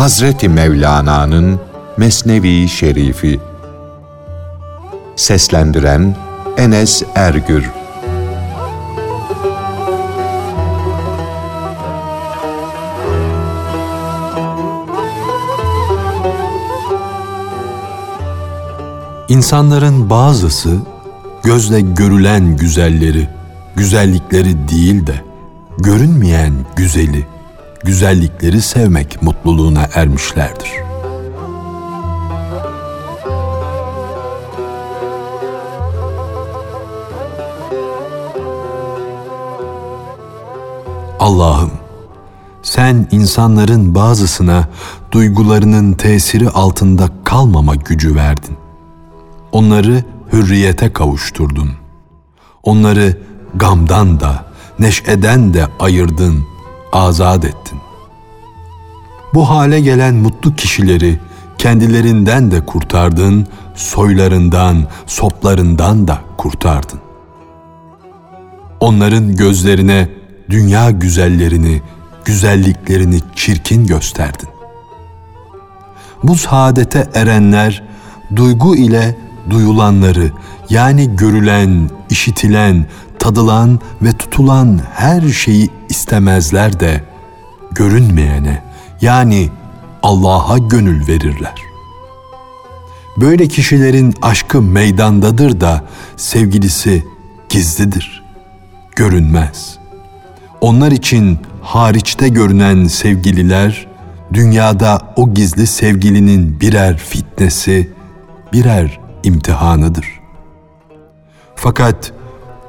Hazreti Mevlana'nın Mesnevi Şerifi. Seslendiren Enes Ergür. İnsanların bazısı gözle görülen güzelleri, güzellikleri değil de görünmeyen güzeli, güzellikleri sevmek mutluluğuna ermişlerdir. Allah'ım sen insanların bazısına duygularının tesiri altında kalmama gücü verdin. Onları hürriyete kavuşturdun. Onları gamdan da, neşeden de ayırdın, azat ettin. Bu hale gelen mutlu kişileri kendilerinden de kurtardın, soylarından, soplarından da kurtardın. Onların gözlerine dünya güzellerini, güzelliklerini çirkin gösterdin. Bu saadete erenler duygu ile duyulanları yani görülen, işitilen, tadılan ve tutulan her şeyi istemezler de görünmeyene yani Allah'a gönül verirler. Böyle kişilerin aşkı meydandadır da sevgilisi gizlidir, görünmez. Onlar için hariçte görünen sevgililer dünyada o gizli sevgilinin birer fitnesi, birer imtihanıdır. Fakat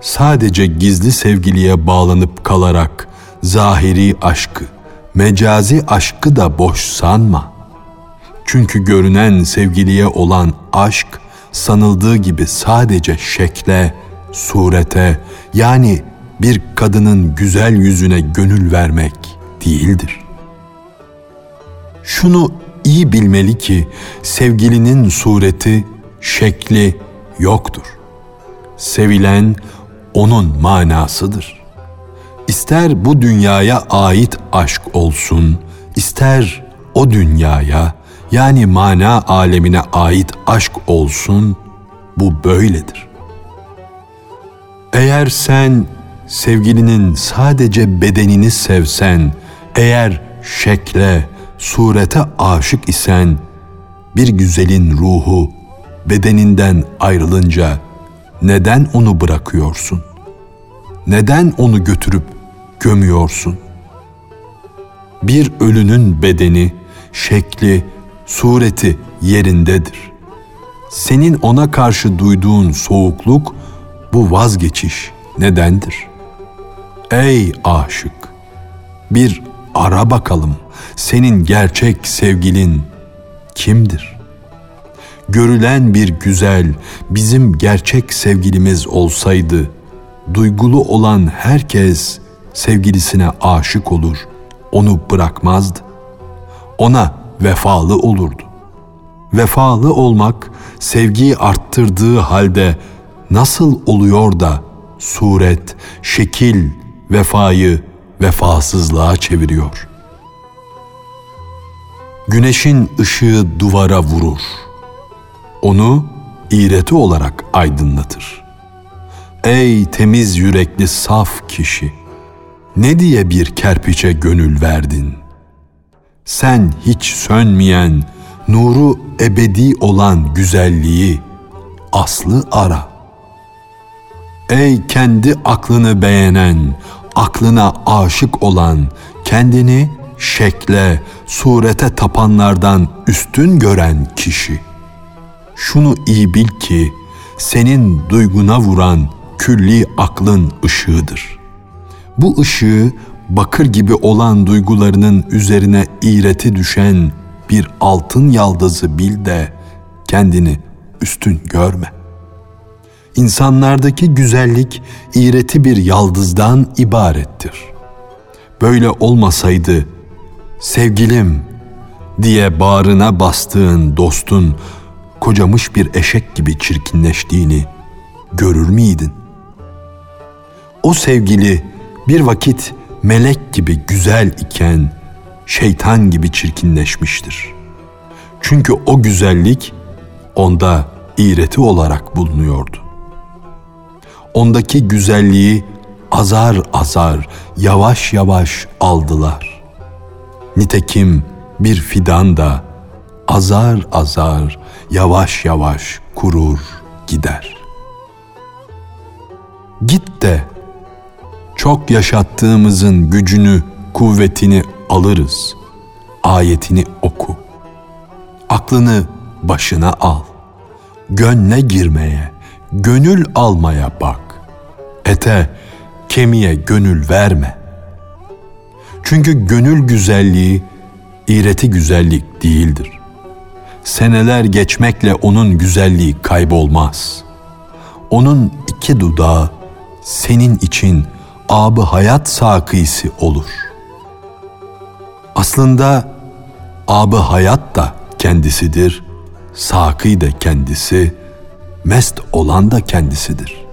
sadece gizli sevgiliye bağlanıp kalarak zahiri aşkı, mecazi aşkı da boş sanma. Çünkü görünen sevgiliye olan aşk sanıldığı gibi sadece şekle, surete yani bir kadının güzel yüzüne gönül vermek değildir. Şunu iyi bilmeli ki sevgilinin sureti, şekli yoktur. Sevilen onun manasıdır. İster bu dünyaya ait aşk olsun, ister o dünyaya yani mana alemine ait aşk olsun, bu böyledir. Eğer sen sevgilinin sadece bedenini sevsen, eğer şekle, surete aşık isen, bir güzelin ruhu bedeninden ayrılınca neden onu bırakıyorsun? Neden onu götürüp gömüyorsun? Bir ölünün bedeni, şekli, sureti yerindedir. Senin ona karşı duyduğun soğukluk bu vazgeçiş nedendir? Ey aşık! Bir ara bakalım senin gerçek sevgilin kimdir? Görülen bir güzel bizim gerçek sevgilimiz olsaydı, duygulu olan herkes sevgilisine aşık olur, onu bırakmazdı. Ona vefalı olurdu. Vefalı olmak sevgiyi arttırdığı halde nasıl oluyor da suret, şekil, vefayı vefasızlığa çeviriyor. Güneşin ışığı duvara vurur. Onu iğreti olarak aydınlatır. Ey temiz yürekli saf kişi! Ne diye bir kerpiçe gönül verdin? Sen hiç sönmeyen, nuru ebedi olan güzelliği, aslı ara. Ey kendi aklını beğenen, aklına aşık olan, kendini şekle, surete tapanlardan üstün gören kişi. Şunu iyi bil ki senin duyguna vuran külli aklın ışığıdır. Bu ışığı bakır gibi olan duygularının üzerine iğreti düşen bir altın yaldızı bil de kendini üstün görme.'' İnsanlardaki güzellik iğreti bir yaldızdan ibarettir. Böyle olmasaydı sevgilim diye bağrına bastığın dostun kocamış bir eşek gibi çirkinleştiğini görür müydün? O sevgili bir vakit melek gibi güzel iken şeytan gibi çirkinleşmiştir. Çünkü o güzellik onda iğreti olarak bulunuyordu. Ondaki güzelliği azar azar, yavaş yavaş aldılar. Nitekim bir fidan da azar azar, yavaş yavaş kurur gider. Git de çok yaşattığımızın gücünü, kuvvetini alırız. Ayetini oku. Aklını başına al. Gönle girmeye, gönül almaya bak. Ete, kemiğe gönül verme. Çünkü gönül güzelliği, iğreti güzellik değildir. Seneler geçmekle onun güzelliği kaybolmaz. Onun iki dudağı senin için abı hayat sakisi olur. Aslında abı hayat da kendisidir, sakı da kendisi, mest olan da kendisidir.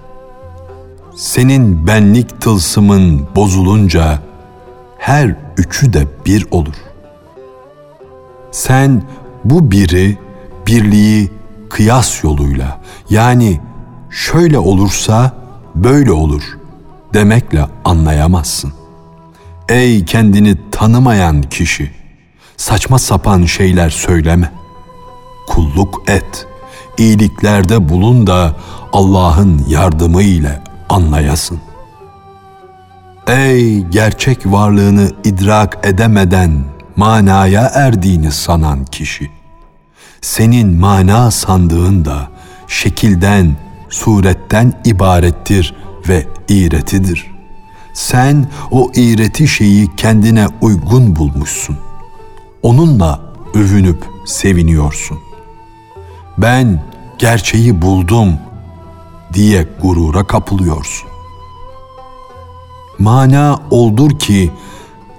Senin benlik tılsımın bozulunca her üçü de bir olur. Sen bu biri, birliği kıyas yoluyla yani şöyle olursa böyle olur demekle anlayamazsın. Ey kendini tanımayan kişi, saçma sapan şeyler söyleme. Kulluk et, iyiliklerde bulun da Allah'ın yardımı ile anlayasın. Ey gerçek varlığını idrak edemeden manaya erdiğini sanan kişi. Senin mana sandığın da şekilden, suretten ibarettir ve iğretidir. Sen o iğreti şeyi kendine uygun bulmuşsun. Onunla övünüp seviniyorsun. Ben gerçeği buldum diye gurura kapılıyorsun. Mana oldur ki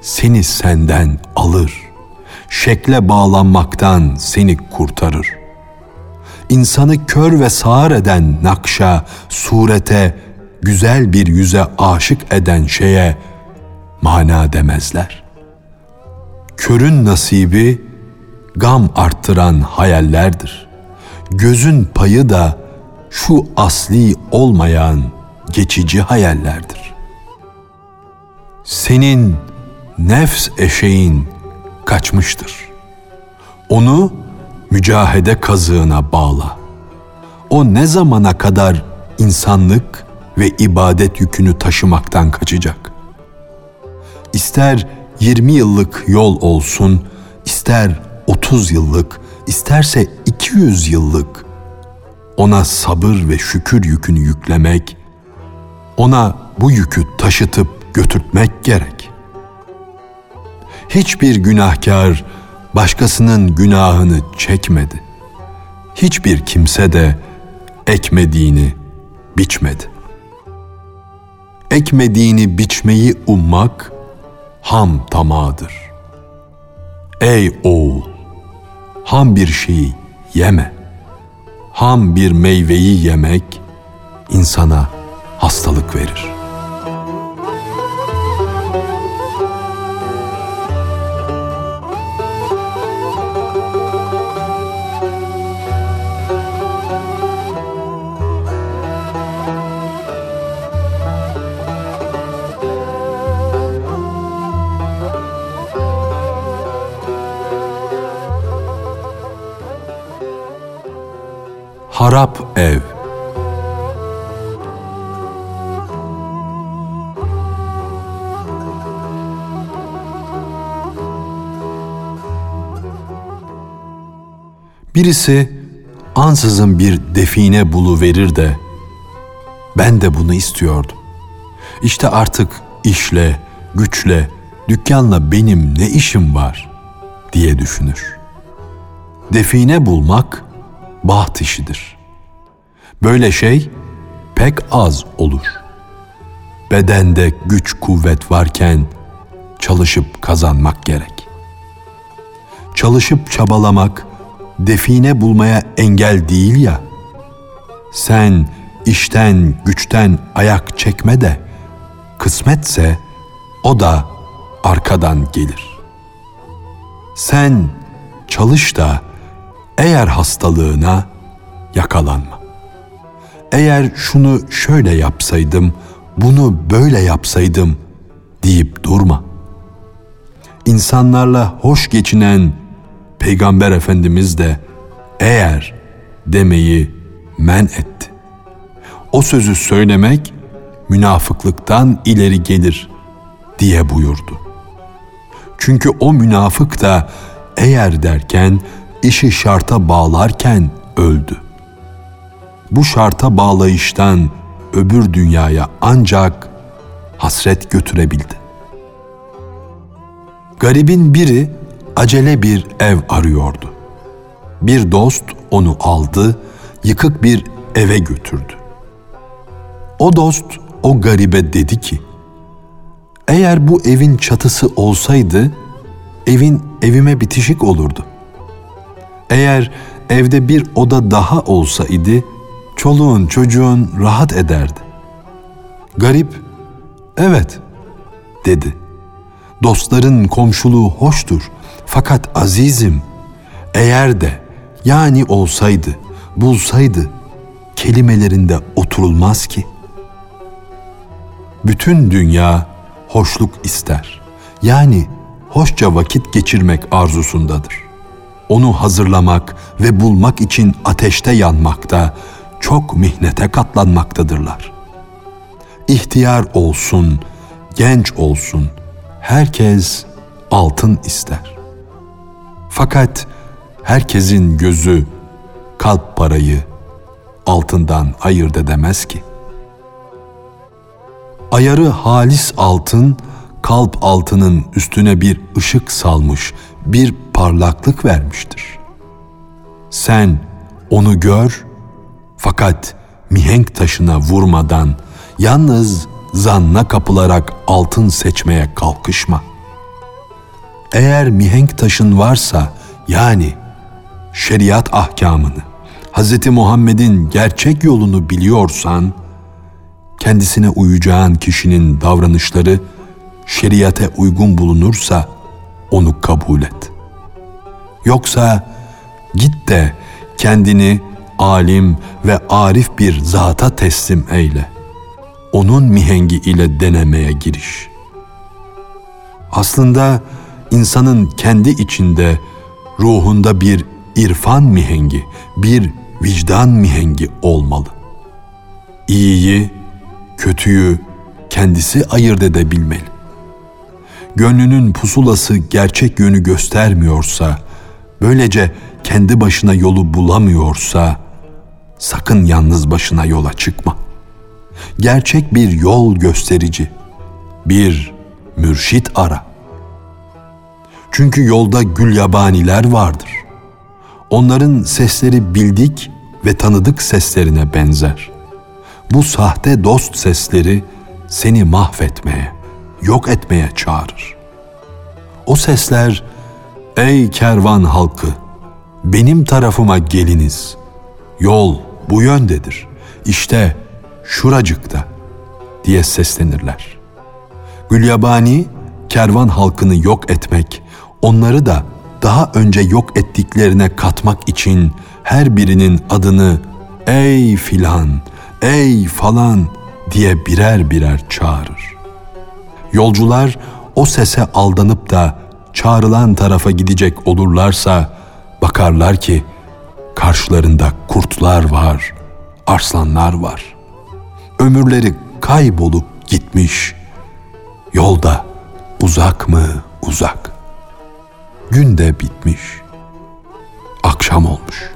seni senden alır. Şekle bağlanmaktan seni kurtarır. İnsanı kör ve sağır eden nakşa, surete, güzel bir yüze aşık eden şeye mana demezler. Körün nasibi gam arttıran hayallerdir. Gözün payı da şu asli olmayan geçici hayallerdir. Senin nefs eşeğin kaçmıştır. Onu mücahede kazığına bağla. O ne zamana kadar insanlık ve ibadet yükünü taşımaktan kaçacak? İster 20 yıllık yol olsun, ister 30 yıllık, isterse 200 yıllık ona sabır ve şükür yükünü yüklemek, ona bu yükü taşıtıp götürtmek gerek. Hiçbir günahkar başkasının günahını çekmedi. Hiçbir kimse de ekmediğini biçmedi. Ekmediğini biçmeyi ummak ham tamağıdır. Ey oğul, ham bir şeyi yeme. Ham bir meyveyi yemek insana hastalık verir.'' Harap Ev Birisi ansızın bir define bulu verir de ben de bunu istiyordum. İşte artık işle, güçle, dükkanla benim ne işim var diye düşünür. Define bulmak baht işidir. Böyle şey pek az olur. Bedende güç kuvvet varken çalışıp kazanmak gerek. Çalışıp çabalamak define bulmaya engel değil ya. Sen işten güçten ayak çekme de kısmetse o da arkadan gelir. Sen çalış da eğer hastalığına yakalanma. Eğer şunu şöyle yapsaydım, bunu böyle yapsaydım deyip durma. İnsanlarla hoş geçinen Peygamber Efendimiz de eğer demeyi men etti. O sözü söylemek münafıklıktan ileri gelir diye buyurdu. Çünkü o münafık da eğer derken işi şarta bağlarken öldü. Bu şarta bağlayıştan öbür dünyaya ancak hasret götürebildi. Garibin biri acele bir ev arıyordu. Bir dost onu aldı, yıkık bir eve götürdü. O dost o garibe dedi ki, eğer bu evin çatısı olsaydı, evin evime bitişik olurdu. Eğer evde bir oda daha olsaydı, çoluğun çocuğun rahat ederdi. Garip, evet dedi. Dostların komşuluğu hoştur fakat azizim eğer de yani olsaydı, bulsaydı kelimelerinde oturulmaz ki. Bütün dünya hoşluk ister. Yani hoşça vakit geçirmek arzusundadır. Onu hazırlamak ve bulmak için ateşte yanmakta, çok mihnete katlanmaktadırlar. İhtiyar olsun, genç olsun, herkes altın ister. Fakat herkesin gözü kalp parayı altından ayırt edemez ki. Ayarı halis altın, kalp altının üstüne bir ışık salmış, bir parlaklık vermiştir. Sen onu gör, fakat mihenk taşına vurmadan yalnız zanna kapılarak altın seçmeye kalkışma. Eğer mihenk taşın varsa yani şeriat ahkamını, Hz. Muhammed'in gerçek yolunu biliyorsan, kendisine uyacağın kişinin davranışları şeriate uygun bulunursa onu kabul et. Yoksa git de kendini alim ve arif bir zata teslim eyle. Onun mihengi ile denemeye giriş. Aslında insanın kendi içinde ruhunda bir irfan mihengi, bir vicdan mihengi olmalı. İyiyi, kötüyü kendisi ayırt edebilmeli. Gönlünün pusulası gerçek yönü göstermiyorsa, böylece kendi başına yolu bulamıyorsa, sakın yalnız başına yola çıkma. Gerçek bir yol gösterici, bir mürşit ara. Çünkü yolda gül yabaniler vardır. Onların sesleri bildik ve tanıdık seslerine benzer. Bu sahte dost sesleri seni mahvetmeye, yok etmeye çağırır. O sesler, ey kervan halkı, benim tarafıma geliniz. Yol bu yöndedir. İşte şuracıkta diye seslenirler. Gülyabani kervan halkını yok etmek, onları da daha önce yok ettiklerine katmak için her birinin adını ey filan, ey falan diye birer birer çağırır. Yolcular o sese aldanıp da çağrılan tarafa gidecek olurlarsa bakarlar ki karşılarında kurtlar var, arslanlar var. Ömürleri kaybolup gitmiş. Yolda uzak mı uzak. Gün de bitmiş. Akşam olmuş.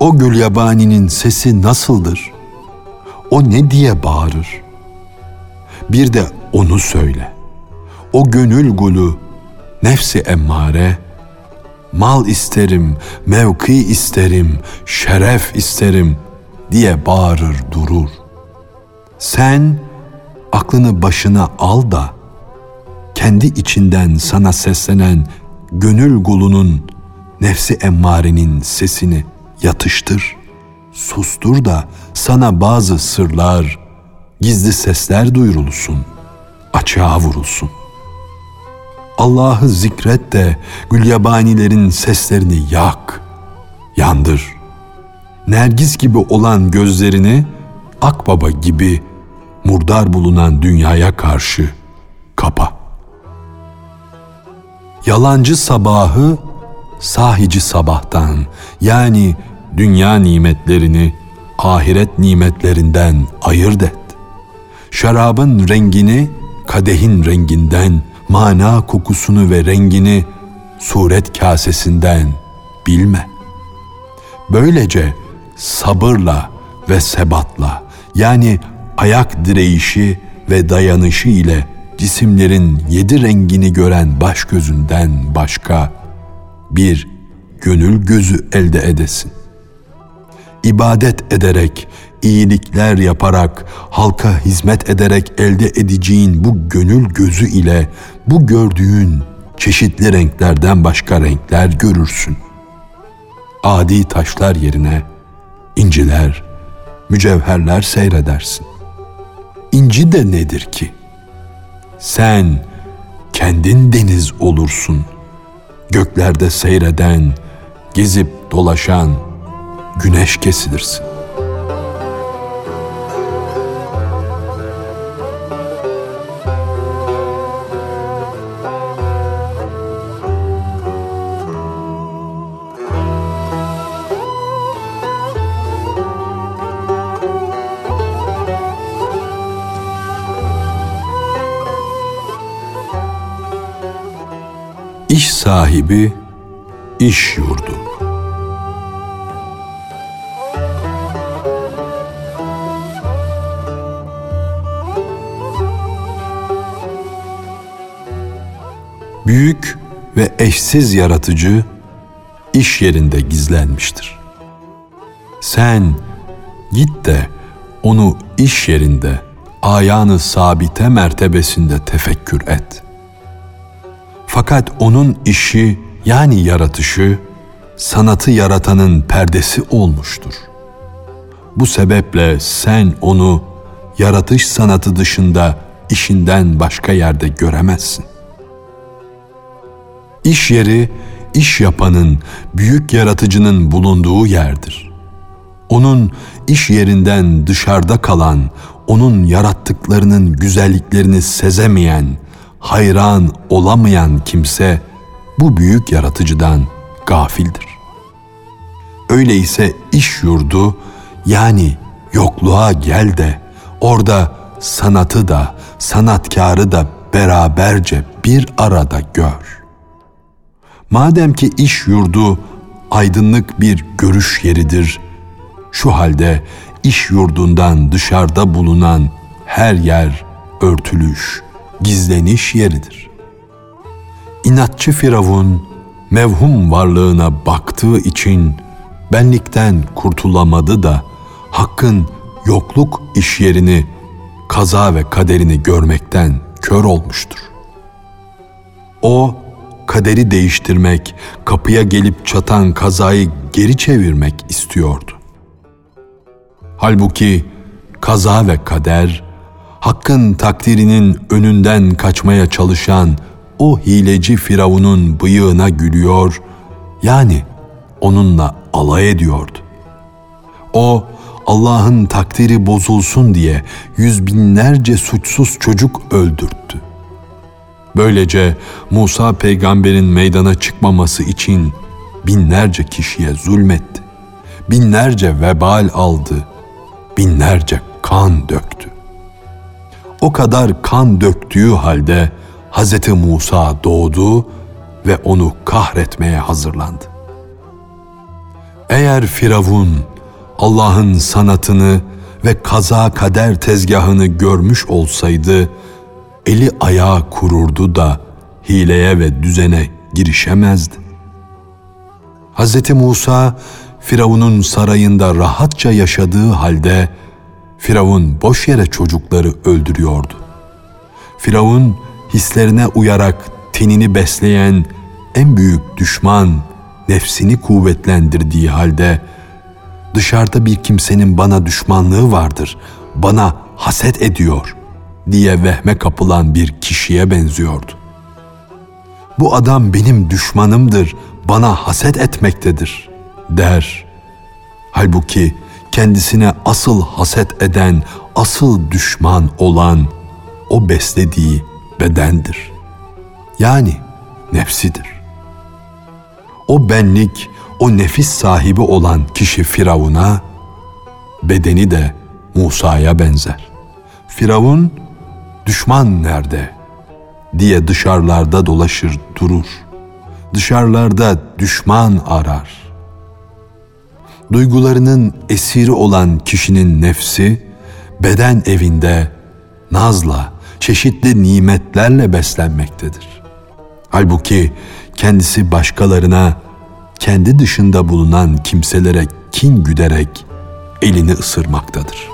O gül yabaninin sesi nasıldır? O ne diye bağırır? Bir de onu söyle. O gönül gulu, nefsi emmare, mal isterim, mevki isterim, şeref isterim diye bağırır durur. Sen aklını başına al da kendi içinden sana seslenen gönül gulunun nefsi emmarenin sesini yatıştır, sustur da sana bazı sırlar, gizli sesler duyurulsun, açığa vurulsun. Allah'ı zikret de gülyabanilerin seslerini yak, yandır. Nergis gibi olan gözlerini akbaba gibi murdar bulunan dünyaya karşı kapa. Yalancı sabahı sahici sabahtan yani dünya nimetlerini ahiret nimetlerinden ayırt et. Şarabın rengini kadehin renginden, mana kokusunu ve rengini suret kasesinden bilme. Böylece sabırla ve sebatla yani ayak direyişi ve dayanışı ile cisimlerin yedi rengini gören baş gözünden başka bir gönül gözü elde edesin. İbadet ederek, iyilikler yaparak, halka hizmet ederek elde edeceğin bu gönül gözü ile bu gördüğün çeşitli renklerden başka renkler görürsün. Adi taşlar yerine inciler, mücevherler seyredersin. İnci de nedir ki? Sen kendin deniz olursun. Göklerde seyreden, gezip dolaşan güneş kesilirsin. İş sahibi, iş yurdu. Büyük ve eşsiz yaratıcı iş yerinde gizlenmiştir. Sen git de onu iş yerinde ayağını sabite mertebesinde tefekkür et.'' Fakat onun işi yani yaratışı sanatı yaratanın perdesi olmuştur. Bu sebeple sen onu yaratış sanatı dışında işinden başka yerde göremezsin. İş yeri iş yapanın, büyük yaratıcının bulunduğu yerdir. Onun iş yerinden dışarıda kalan, onun yarattıklarının güzelliklerini sezemeyen, hayran olamayan kimse bu büyük yaratıcıdan gafildir. Öyleyse iş yurdu yani yokluğa gel de orada sanatı da sanatkarı da beraberce bir arada gör. Madem ki iş yurdu aydınlık bir görüş yeridir, şu halde iş yurdundan dışarıda bulunan her yer örtülüş, gizleniş yeridir. İnatçı Firavun mevhum varlığına baktığı için benlikten kurtulamadı da hakkın yokluk iş yerini, kaza ve kaderini görmekten kör olmuştur. O kaderi değiştirmek, kapıya gelip çatan kazayı geri çevirmek istiyordu. Halbuki kaza ve kader Hakk'ın takdirinin önünden kaçmaya çalışan o hileci Firavun'un bıyığına gülüyor, yani onunla alay ediyordu. O Allah'ın takdiri bozulsun diye yüz binlerce suçsuz çocuk öldürttü. Böylece Musa peygamberin meydana çıkmaması için binlerce kişiye zulmetti. Binlerce vebal aldı, binlerce kan döktü o kadar kan döktüğü halde Hz. Musa doğdu ve onu kahretmeye hazırlandı. Eğer Firavun Allah'ın sanatını ve kaza kader tezgahını görmüş olsaydı, eli ayağı kururdu da hileye ve düzene girişemezdi. Hz. Musa, Firavun'un sarayında rahatça yaşadığı halde, Firavun boş yere çocukları öldürüyordu. Firavun hislerine uyarak tenini besleyen en büyük düşman nefsini kuvvetlendirdiği halde dışarıda bir kimsenin bana düşmanlığı vardır, bana haset ediyor diye vehme kapılan bir kişiye benziyordu. bu adam benim düşmanımdır, bana haset etmektedir der. Halbuki kendisine asıl haset eden, asıl düşman olan o beslediği bedendir. Yani nefsidir. O benlik, o nefis sahibi olan kişi Firavun'a, bedeni de Musa'ya benzer. Firavun, düşman nerede diye dışarılarda dolaşır durur. Dışarılarda düşman arar. Duygularının esiri olan kişinin nefsi, beden evinde nazla, çeşitli nimetlerle beslenmektedir. Halbuki kendisi başkalarına, kendi dışında bulunan kimselere kin güderek elini ısırmaktadır.